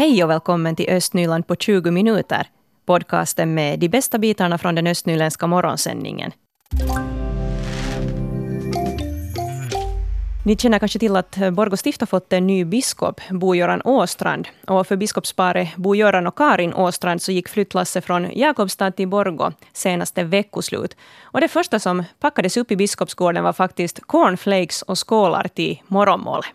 Hej och välkommen till Östnyland på 20 minuter. Podcasten med de bästa bitarna från den östnyländska morgonsändningen. Ni känner kanske till att Borgå stift har fått en ny biskop, Bo-Göran Åstrand. Och för biskopsparet Bo-Göran och Karin Åstrand så gick flyttlasset från Jakobstad till Borgå senaste veckoslut. Och det första som packades upp i Biskopsgården var faktiskt cornflakes och skålar till morgonmålet.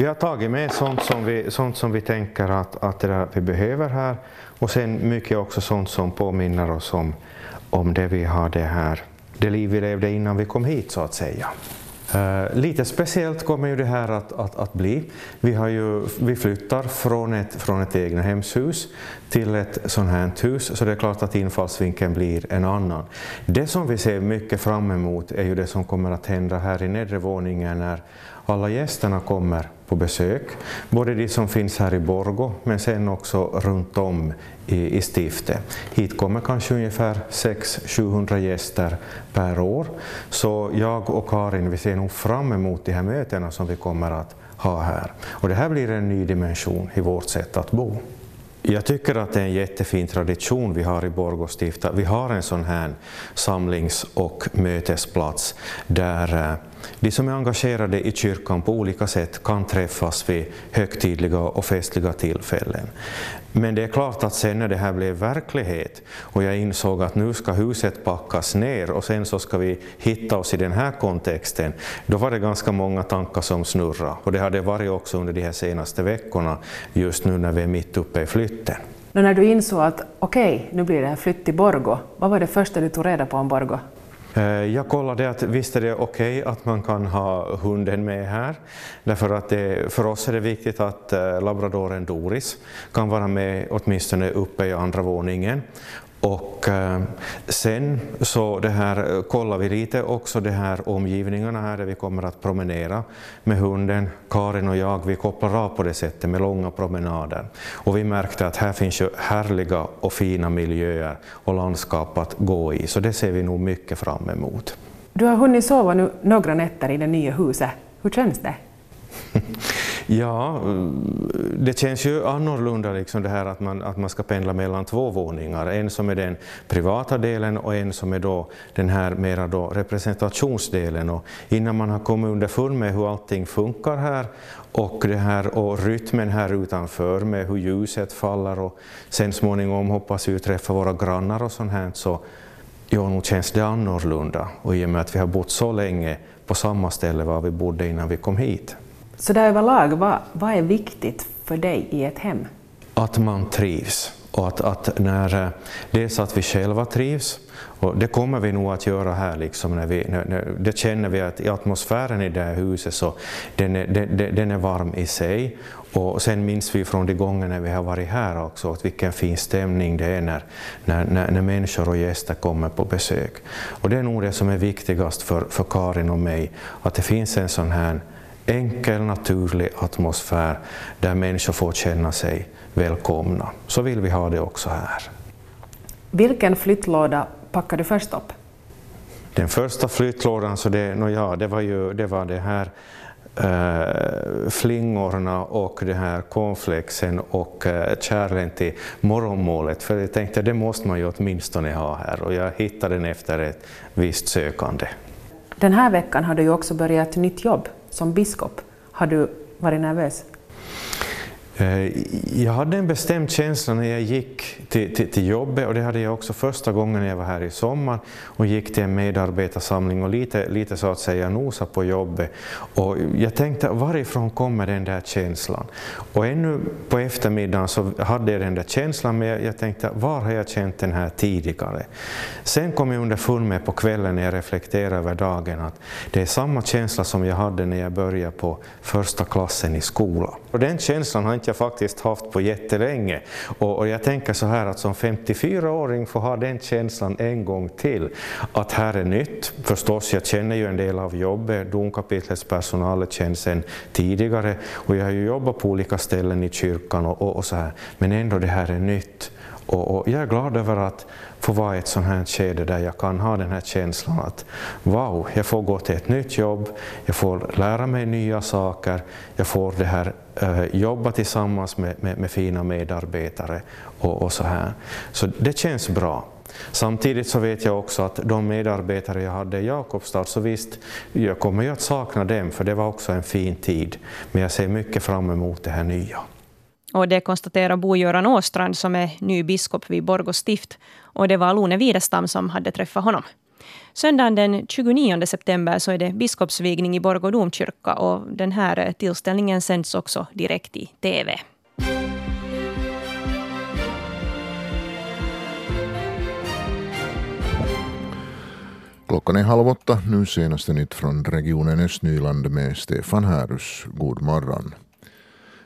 Vi har tagit med sånt som vi, sånt som vi tänker att, att det vi behöver här och sen mycket också sånt som påminner oss om, om det vi hade här, det liv vi levde innan vi kom hit så att säga. Uh, lite speciellt kommer ju det här att, att, att, bli. Vi, har ju, vi flyttar från ett, från ett egna hemshus till ett sånt här hus, så det är klart att infallsvinkeln blir en annan. Det som vi ser mycket fram emot är ju det som kommer att hända här i nedre våningen när alla gästerna kommer på besök, både de som finns här i Borgo men sen också runt om i, i stiftet. Hit kommer kanske ungefär 600-700 gäster per år. Så jag och Karin vi ser nog fram emot de här mötena som vi kommer att ha här. Och det här blir en ny dimension i vårt sätt att bo. Jag tycker att det är en jättefin tradition vi har i Borgå stift. Vi har en sån här samlings och mötesplats där eh, de som är engagerade i kyrkan på olika sätt kan träffas vid högtidliga och festliga tillfällen. Men det är klart att sen när det här blev verklighet och jag insåg att nu ska huset packas ner och sen så ska vi hitta oss i den här kontexten, då var det ganska många tankar som snurrade. Och det har det varit också under de här senaste veckorna, just nu när vi är mitt uppe i flytten. när du insåg att okej, okay, nu blir det här flytt till Borgo, vad var det första du tog reda på om Borgo? Eh, jag kollade att visst är det okej okay att man kan ha hunden med här, därför att det, för oss är det viktigt att eh, labradoren Doris kan vara med åtminstone uppe i andra våningen. Och eh, sen så det här, eh, kollar vi lite också de här omgivningarna här där vi kommer att promenera med hunden. Karin och jag vi kopplar av på det sättet med långa promenader. Och vi märkte att här finns ju härliga och fina miljöer och landskap att gå i, så det ser vi nog mycket fram emot. Du har hunnit sova nu några nätter i det nya huset. Hur känns det? Ja, eh, det känns ju annorlunda liksom det här att man, att man ska pendla mellan två våningar. En som är den privata delen och en som är då den här mera då representationsdelen. Och innan man har kommit underfund med hur allting funkar här och, det här, och rytmen här utanför med hur ljuset faller och sen småningom hoppas vi träffa våra grannar och sånt här så ja, nog känns det annorlunda. Och i och med att vi har bott så länge på samma ställe var vi bodde innan vi kom hit. Så där överlag, vad, vad är viktigt för dig i ett hem? Att man trivs. Och att, att när, eh, dels att vi själva trivs, och det kommer vi nog att göra här, liksom när vi, när, när, det känner vi att i atmosfären i det här huset så den är, den, den är varm i sig. Och sen minns vi från de gångerna vi har varit här också att vilken fin stämning det är när, när, när, när människor och gäster kommer på besök. Och det är nog det som är viktigast för, för Karin och mig, att det finns en sån här enkel, naturlig atmosfär där människor får känna sig välkomna. Så vill vi ha det också här. Vilken flyttlåda packade du först upp? Den första flyttlådan, så det, no ja, det, var ju, det var det här äh, flingorna och det här cornflakesen och äh, kärlen till morgonmålet. För jag tänkte det måste man ju åtminstone ha här och jag hittade den efter ett visst sökande. Den här veckan har du ju också börjat ett nytt jobb som biskop. Har du varit nervös? Eh, jag hade en bestämd känsla när jag gick till, till, till, jobbet och det hade jag också första gången när jag var här i sommar och gick till en medarbetarsamling och lite, lite så att säga nosa på jobbet. Och jag tänkte varifrån kommer den där känslan? Och ännu på eftermiddagen så hade jag den där känslan men jag, jag tänkte var har jag känt den här tidigare? Sen kom jag underfund med på kvällen när jag reflekterade över dagen att det är samma känsla som jag hade när jag började på första klassen i skolan. Och den känslan har inte jag faktiskt haft på jättelänge. Och, och jag tänker så här att som 54-åring få ha den känslan en gång till. Att här är nytt. Förstås, jag känner ju en del av jobbet. Domkapitlets personal känns sedan tidigare. Och jag har ju jobbat på olika ställen i kyrkan och, och, och så här. Men ändå det här är nytt. Och, och, jag är glad över att få vara i ett sånt här skede där jag kan ha den här känslan att wow, jag får gå till ett nytt jobb, jag får lära mig nya saker, jag får det här eh, jobba tillsammans med, med, med fina medarbetare och, och, så här. Så det känns bra. Samtidigt så vet jag också att de medarbetare jag hade i Jakobstad, så visst, jag kommer ju att sakna dem, för det var också en fin tid. Men jag ser mycket fram emot det här nya. Och det konstaterar Bo-Göran Åstrand som är ny biskop vid Borgå stift. Och det var Lone Widerstam som hade träffat honom. Söndagen den 29 september så är det biskopsvigning i Borgå domkyrka och den här tillställningen sänds också direkt i TV. Klockan är halv åtta, nu senaste nytt från regionen Östnyland med Stefan Härus. God morgon.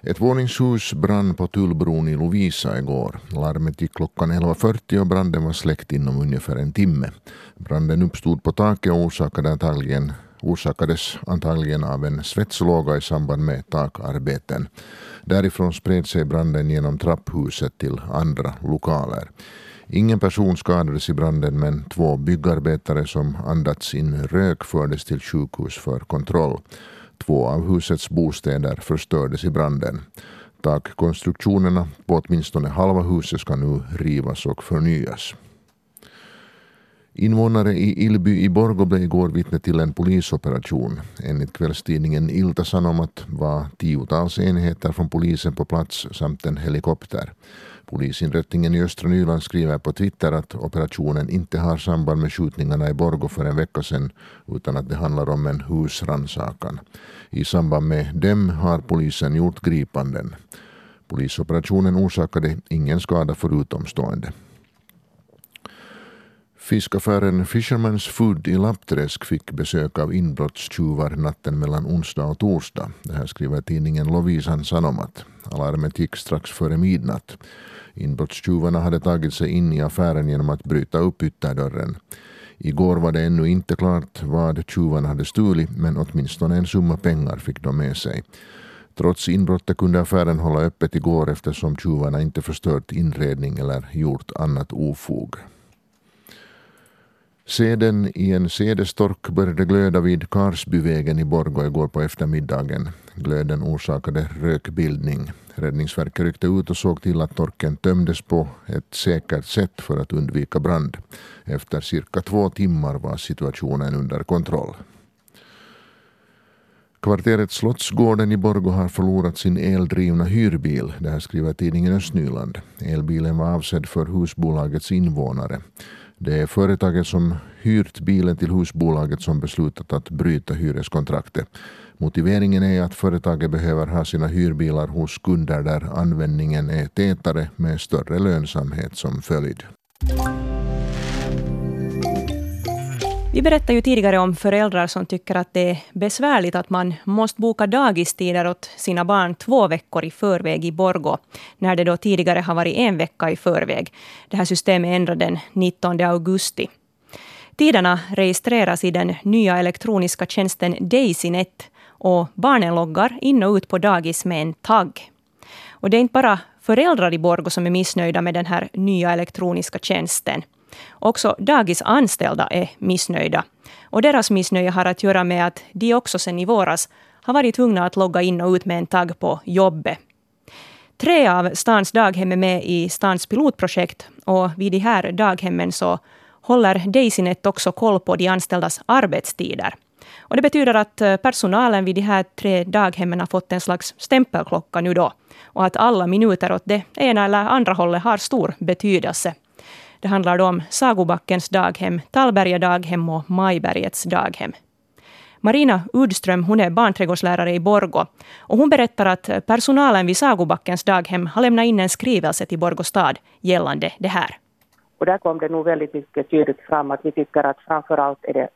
Ett våningshus brann på Tullbron i Lovisa igår. Larmet gick klockan 11.40 och branden var släckt inom ungefär en timme. Branden uppstod på taket och orsakade antagligen, orsakades antagligen av en svetslåga i samband med takarbeten. Därifrån spred sig branden genom trapphuset till andra lokaler. Ingen person skadades i branden men två byggarbetare som andats in rök fördes till sjukhus för kontroll. Två av husets bostäder förstördes i branden. Takkonstruktionerna på åtminstone halva huset ska nu rivas och förnyas. Invånare i Ilby i Borgå blev igår vittne till en polisoperation. Enligt kvällstidningen Ilta-Sanomat var tiotals enheter från polisen på plats samt en helikopter. Polisinrättningen i östra Nyland skriver på Twitter att operationen inte har samband med skjutningarna i Borgå för en vecka sedan utan att det handlar om en husrannsakan. I samband med dem har polisen gjort gripanden. Polisoperationen orsakade ingen skada för utomstående. Fiskaffären Fisherman's Food i Lappträsk fick besök av inbrottstjuvar natten mellan onsdag och torsdag. Det här skriver tidningen Lovisan Sanomat. Alarmet gick strax före midnatt. Inbrottstjuvarna hade tagit sig in i affären genom att bryta upp ytterdörren. Igår var det ännu inte klart vad tjuvarna hade stulit men åtminstone en summa pengar fick de med sig. Trots inbrottet kunde affären hålla öppet igår eftersom tjuvarna inte förstört inredning eller gjort annat ofog. Seden i en sädestork började glöda vid Karsbyvägen i Borgå igår på eftermiddagen. Glöden orsakade rökbildning. Räddningsverket ryckte ut och såg till att torken tömdes på ett säkert sätt för att undvika brand. Efter cirka två timmar var situationen under kontroll. Kvarteret Slottsgården i Borgå har förlorat sin eldrivna hyrbil. Det här skriver tidningen Östnyland. Elbilen var avsedd för husbolagets invånare. Det är företaget som hyrt bilen till husbolaget som beslutat att bryta hyreskontraktet. Motiveringen är att företaget behöver ha sina hyrbilar hos kunder där användningen är tätare med större lönsamhet som följd. Vi berättade ju tidigare om föräldrar som tycker att det är besvärligt att man måste boka dagistider åt sina barn två veckor i förväg i Borgå, när det då tidigare har varit en vecka i förväg. Det här systemet ändrades den 19 augusti. Tiderna registreras i den nya elektroniska tjänsten DaisyNet och barnen loggar in och ut på dagis med en tagg. Och det är inte bara föräldrar i Borgå som är missnöjda med den här nya elektroniska tjänsten. Också dagisanställda är missnöjda. Och deras missnöje har att göra med att de också sen i våras har varit tvungna att logga in och ut med en tagg på jobbet. Tre av stans daghem är med i stans pilotprojekt och vid de här daghemmen så håller Daisynet också koll på de anställdas arbetstider. Och det betyder att eh, personalen vid de här tre daghemmen har fått en slags stämpelklocka nu då. Och att alla minuter åt det ena eller andra hållet har stor betydelse. Det handlar om Sagobackens daghem, Tallberga daghem och Majbergets daghem. Marina Udström hon är barnträdgårdslärare i Borgå. Och hon berättar att personalen vid Sagobackens daghem har lämnat in en skrivelse till Borgå stad gällande det här. Och där kom det nog väldigt mycket tydligt fram att vi tycker att framför allt är det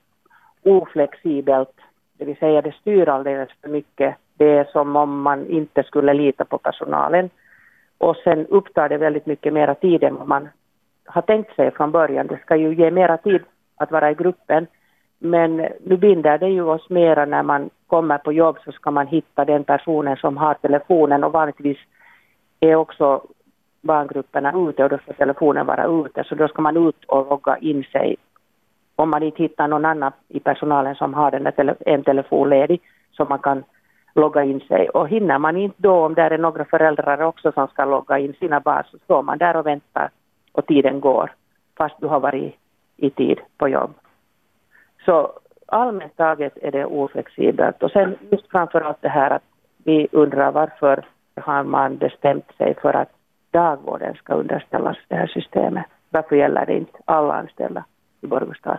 oflexibelt, det vill säga det styr alldeles för mycket. Det är som om man inte skulle lita på personalen. Och sen upptar det väldigt mycket mera tid än vad man har tänkt sig från början. Det ska ju ge mera tid att vara i gruppen. Men nu binder det ju oss mera när man kommer på jobb så ska man hitta den personen som har telefonen och vanligtvis är också barngrupperna ute och då ska telefonen vara ute så då ska man ut och logga in sig om man inte hittar någon annan i personalen som har den tele en telefon ledig så man kan logga in sig. Och hinner man inte då, om det är några föräldrar också som ska logga in sina barn, så står man där och väntar och tiden går fast du har varit i tid på jobb. Så allmänt taget är det oflexibelt. Och sen just framför allt det här att vi undrar varför har man bestämt sig för att dagvården ska underställas det här systemet. Varför gäller det inte alla anställda i Borgostad?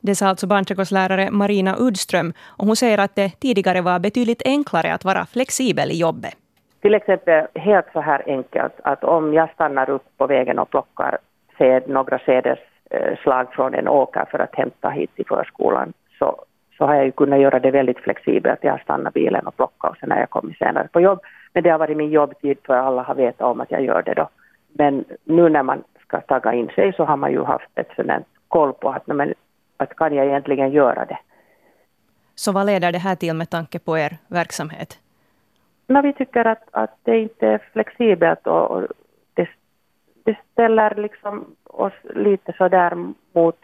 Det sa alltså barnträdgårdslärare Marina Udström. Och hon säger att det tidigare var betydligt enklare att vara flexibel i jobbet. Till exempel helt så här enkelt att om jag stannar upp på vägen och plockar sed, några sädesslag eh, från en åker för att hämta hit till förskolan så, så har jag ju kunnat göra det väldigt flexibelt. Jag stannar bilen och plockar och sen när jag kommer senare på jobb. Men det har varit min jobbtid för alla har vetat om att jag gör det då. Men nu när man ska tagga in sig så har man ju haft ett sådant koll på att men, att kan jag egentligen göra det? Så vad leder det här till med tanke på er verksamhet? No, vi tycker att, att det inte är flexibelt och det, det ställer liksom oss lite så där mot,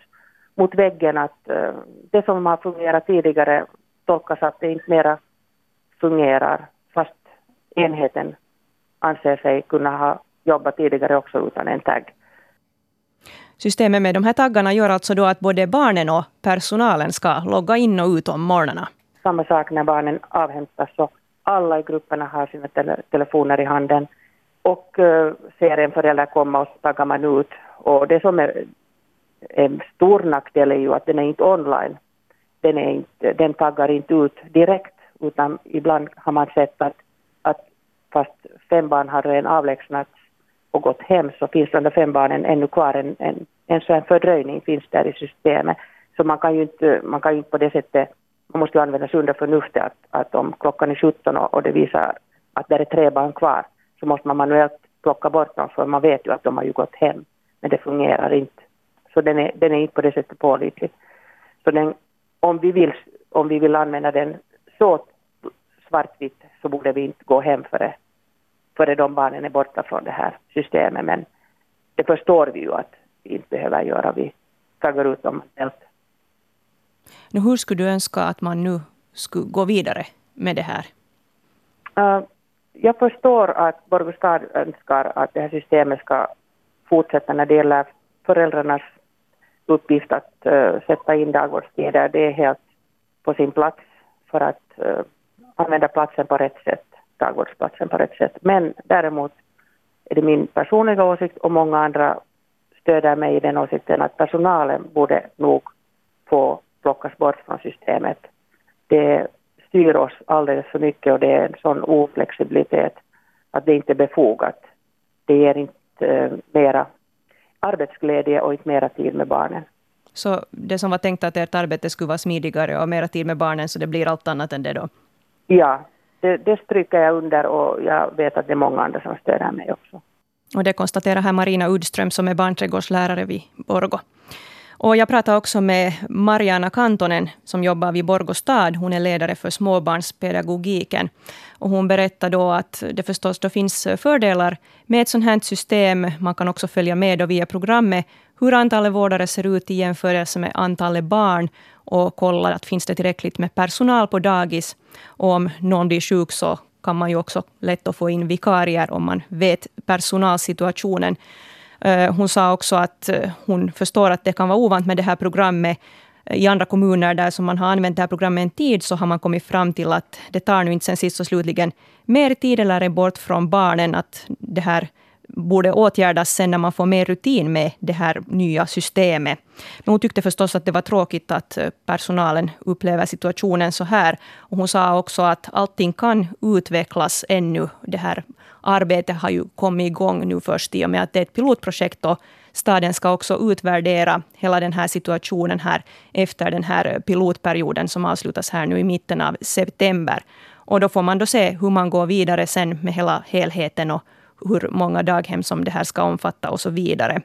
mot väggen att uh, det som har fungerat tidigare tolkas att det inte mera fungerar fast enheten anser sig kunna ha jobbat tidigare också utan en tagg. Systemet med de här taggarna gör alltså då att både barnen och personalen ska logga in och ut om morgnarna. Samma sak när barnen avhämtas så alla i grupperna har sina tele telefoner i handen och eh, uh, ser en förälder komma och så taggar man ut. Och det som är en stor nackdel är ju att den är inte online. Den, är inte, den taggar inte ut direkt utan ibland har man sett att, att fast fem barn har redan avlägsnats och gått hem så finns de fem barnen ännu kvar. En, en, en sån fördröjning finns där i systemet. Så man kan ju inte, man kan ju inte på det sättet, man måste ju använda sunda förnuftet att, att om klockan är 17 och, och det visar att det är tre barn kvar så måste man manuellt plocka bort dem för man vet ju att de har ju gått hem. Men det fungerar inte. Så den är, den är inte på det sättet pålitlig. Så den, om, vi vill, om vi vill använda den så svartvitt så borde vi inte gå hem före före de barnen är borta från det här systemet. Men det förstår vi ju att vi inte behöver göra. Vi taggar ut dem helt. Nu, hur skulle du önska att man nu skulle gå vidare med det här? Uh, jag förstår att Borgostad önskar att det här systemet ska fortsätta när det gäller föräldrarnas uppgift att uh, sätta in dagvårdstider. Det är helt på sin plats för att uh, använda platsen på rätt sätt dagvårdsplatsen på rätt sätt. Men däremot är det min personliga åsikt och många andra stöder mig i den åsikten att personalen borde nog få plockas bort från systemet. Det styr oss alldeles för mycket och det är en sån oflexibilitet att det inte är befogat. Det ger inte uh, mera arbetsglädje och inte mera tid med barnen. Så det som var tänkt att ert arbete skulle vara smidigare och mera tid med barnen, så det blir allt annat än det då? Ja, det, det stryker jag under och jag vet att det är många andra som stöder mig också. Och det konstaterar här Marina Udström som är barnträdgårdslärare vid Borgo. Och jag pratade också med Mariana Kantonen som jobbar vid Borgostad. Hon är ledare för småbarnspedagogiken. Och hon berättade då att det förstås då finns fördelar med ett sånt här system. Man kan också följa med då via programmet hur antalet vårdare ser ut i jämförelse med antalet barn och kolla att finns det tillräckligt med personal på dagis. Och om någon blir sjuk så kan man ju också lätt att få in vikarier om man vet personalsituationen. Eh, hon sa också att eh, hon förstår att det kan vara ovant med det här programmet. Eh, I andra kommuner där som man har använt det här programmet en tid, så har man kommit fram till att det tar nu inte sen sist och slutligen mer tid eller är bort från barnen. Att det här borde åtgärdas sen när man får mer rutin med det här nya systemet. Men hon tyckte förstås att det var tråkigt att eh, personalen upplever situationen så här. Och hon sa också att allting kan utvecklas ännu. Det här arbetet har ju kommit igång nu först i och med att det är ett pilotprojekt och staden ska också utvärdera hela den här situationen här efter den här eh, pilotperioden som avslutas här nu i mitten av september. Och då får man då se hur man går vidare sen med hela helheten och hur många daghem som det här ska omfatta och så vidare.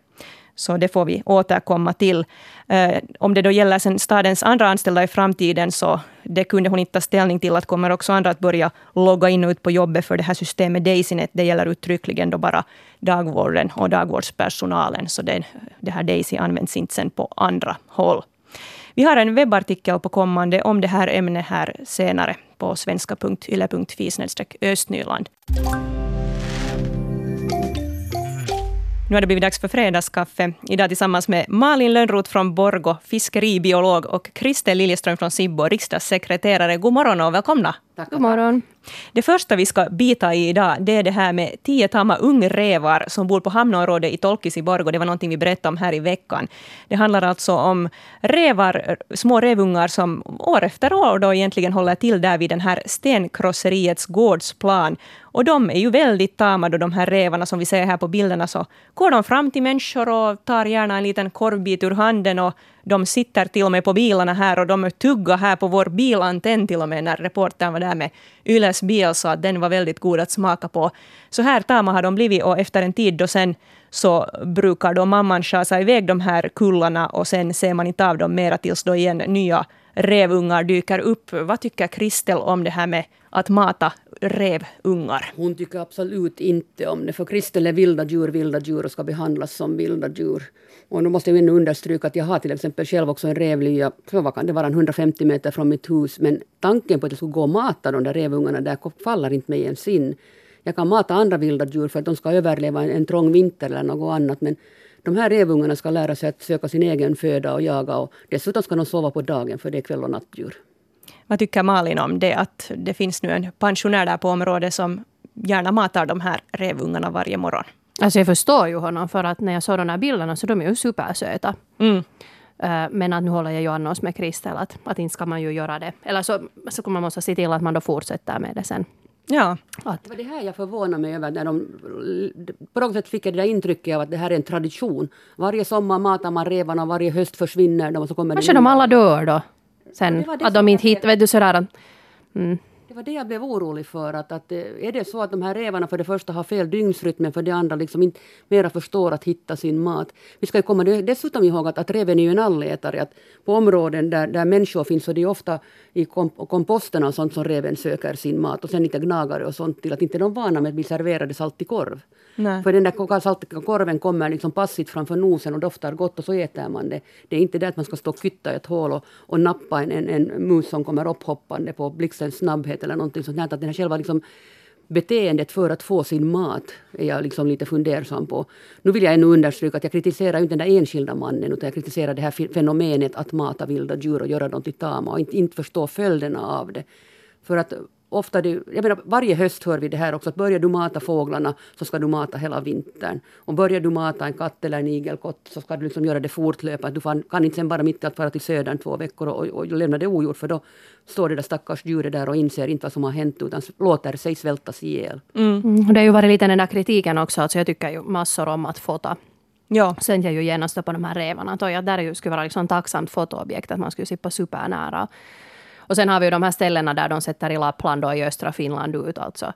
Så det får vi återkomma till. Eh, om det då gäller sen stadens andra anställda i framtiden, så det kunde hon inte ta ställning till. Att kommer också andra att börja logga in och ut på jobbet för det här systemet Daisynet. Det gäller uttryckligen då bara dagvården och dagvårdspersonalen. Så det, det här Daisy används inte sen på andra håll. Vi har en webbartikel på kommande om det här ämnet här senare på svenska.yle.fi östnyland. Nu har det blivit dags för fredagskaffe. Idag tillsammans med Malin Lönnroth från Borgo, fiskeribiolog och Christer Liljeström från Sibbo, riksdagssekreterare. God morgon och välkomna. Tack. God morgon. Det första vi ska bita i idag, det är det här med tio tama ungrävar som bor på hamnområdet i Tolkis i Borgo. Det var någonting vi berättade om här i veckan. Det handlar alltså om rävar, små rävungar som år efter år då egentligen håller till där vid den här stenkrosseriets gårdsplan. Och de är ju väldigt tama då, de här rävarna som vi ser här på bilderna. Så går de fram till människor och tar gärna en liten korvbit ur handen och de sitter till och med på bilarna här och de tuggar här på vår bilantenn till och med när reportern var där med Yles bil så att den var väldigt god att smaka på. Så här tama har de blivit och efter en tid då sen så brukar då mamman chasa iväg de här kullarna och sen ser man inte av dem mera tills då igen nya rävungar dyker upp. Vad tycker Kristel om det här med att mata rävungar? Hon tycker absolut inte om det, för Kristel är vilda djur, vilda djur och ska behandlas som vilda djur. Och nu måste jag ändå understryka att jag har till exempel själv också en rävlya, vad kan det vara, 150 meter från mitt hus. Men tanken på att jag skulle gå och mata de där rävungarna där faller inte mig ens in. Jag kan mata andra vilda djur för att de ska överleva en, en trång vinter eller något annat. Men de här rävungarna ska lära sig att söka sin egen föda och jaga. Och dessutom ska de sova på dagen för det är kväll och nattdjur. Vad tycker Malin om det att det finns nu en pensionär där på området som gärna matar de här rävungarna varje morgon? Alltså jag förstår ju honom för att när jag såg de här bilderna så de är ju supersöta. Mm. Uh, men att nu håller jag ju annars med Kristel att, att inte ska man ju göra det. Eller så, så kommer man måste se till att man då fortsätter med det sen. Ja. Att. Det var det här jag förvånade mig över. När de, på något sätt fick jag det där intrycket av att det här är en tradition. Varje sommar matar man revarna och varje höst försvinner de. Och så kommer Kanske de alla dör då. Sen, det det att de inte hittar... Vet du sådär mm. Det var det jag blev orolig för. Att, att, eh, är det så att de här rävarna för det första har fel dygnsrytm men för det andra liksom inte mera förstår att hitta sin mat. Vi ska ju komma dessutom ihåg att, att räven är ju en allätare. Att på områden där, där människor finns så det är ofta i komposterna och sånt som räven söker sin mat. Och sen lite gnagare och sånt till att inte de vana med att bli serverade saltig korv. Nej. För den där saltiga korven kommer liksom passivt framför nosen och doftar gott och så äter man det. Det är inte det att man ska stå och kytta i ett hål och, och nappa en, en, en mus som kommer upphoppande på blixtens snabbhet eller någonting sånt. Att den här själva liksom beteendet för att få sin mat är jag liksom lite fundersam på. Nu vill jag ännu understryka att jag kritiserar inte den där enskilda mannen utan jag kritiserar det här fenomenet att mata vilda djur och göra dem till tama och inte, inte förstå följderna av det. För att ofta det, jag menar, varje höst hör vi det här också, att börjar du mata fåglarna så ska du mata hela vintern. Och börjar du mata en katt eller en igelkott så ska du liksom göra det fortlöpande. Du kan inte sen bara mitt i allt fara till södern två veckor och, och, och lämna det ogjort för då står det där stackars djuret där och inser inte vad som har hänt utan låter sig svältas ihjäl. Mm. Mm. Det har ju varit lite den där kritiken också, alltså jag tycker ju massor om att fota Ja. Sen jag ju genast på de här rävarna. Att jag där skulle vara liksom tacksamt fotoobjekt, att man skulle sitta supernära. Och sen har vi ju de här ställena där de sätter i Lappland och i östra Finland ut alltså.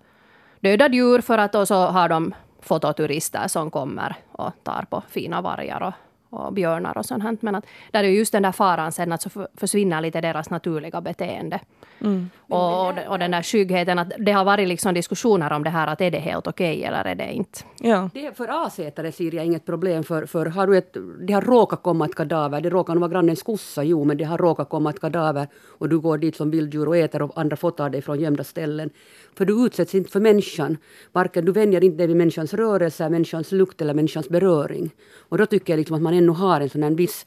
Döda djur för att och så har de fototurister som kommer och tar på fina vargar och och björnar och sånt. Men att där är just den där faran sen att så försvinner lite deras naturliga beteende. Mm. Och, och den där skyggheten, att det har varit liksom diskussioner om det här, att är det helt okej okay, eller är det inte? Ja. Det för asätare ser jag inget problem för, för har du ett, det har råkat komma ett kadaver, det råkar nog vara grannens kossa, jo, men det har råkat komma ett kadaver och du går dit som vilddjur och äter och andra fotar dig från gömda ställen. För du utsätts inte för människan. Varken, du vänjer inte dig vid människans rörelse, människans lukt eller människans beröring. Och då tycker jag liksom att man ännu har en sån här viss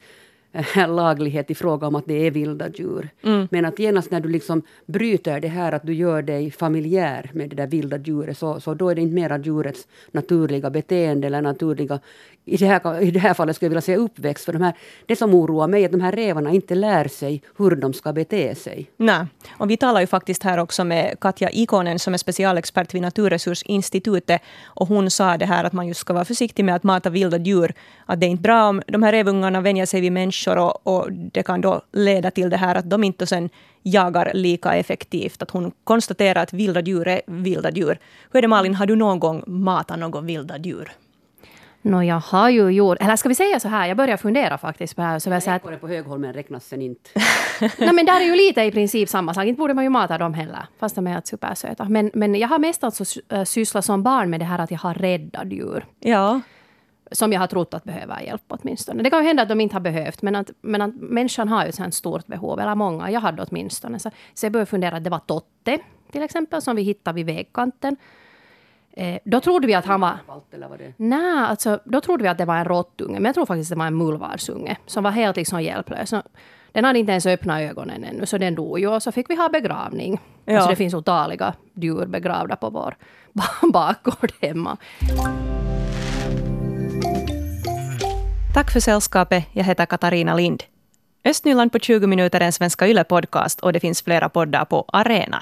äh, laglighet i fråga om att det är vilda djur. Mm. Men att genast när du liksom bryter det här att du gör dig familjär med det där vilda djuret så, så då är det inte mera djurets naturliga beteende eller naturliga i det, här, i det här fallet skulle jag vilja säga uppväxt. För de här, det som oroar mig är att de här rävarna inte lär sig hur de ska bete sig. Nej, och vi talar ju faktiskt här också med Katja Ikonen som är specialexpert vid Naturresursinstitutet. Och hon sa det här att man just ska vara försiktig med att mata vilda djur. Att det är inte bra om de här rävungarna vänjer sig vid människor och, och det kan då leda till det här att de inte sen jagar lika effektivt. Att hon konstaterar att vilda djur är vilda djur. Hur är det Malin, har du någon gång matat något vilda djur? Nå, jag har ju gjort... Eller ska vi säga så här, jag börjar fundera faktiskt på det här. Så jag säger att, på Högholmen räknas sen inte. Nej, men där är ju lite i princip samma sak. Inte borde man ju mata dem heller, fast de är supersöta. Men, men jag har mest alltså sysslat som barn med det här att jag har räddat djur. Ja. Som jag har trott att behöver hjälp åtminstone. Det kan ju hända att de inte har behövt, men att, men att människan har ju ett stort behov, eller många, jag hade åtminstone. Så, så jag började fundera, det var Totte till exempel, som vi hittade vid vägkanten. Eh, då trodde vi att han var... Nej, alltså, då trodde vi att det var en råttunge, men jag tror faktiskt att det var en mullvarsunge som var helt liksom hjälplös. Den hade inte ens öppnat ögonen ännu, så den dog ju. Och så fick vi ha begravning. Ja. Alltså det finns otaliga djur begravda på vår bakgård hemma. Tack för sällskapet. Jag heter Katarina Lind. Östnyland på 20 minuter är en Svenska Yle-podcast och det finns flera poddar på arenan.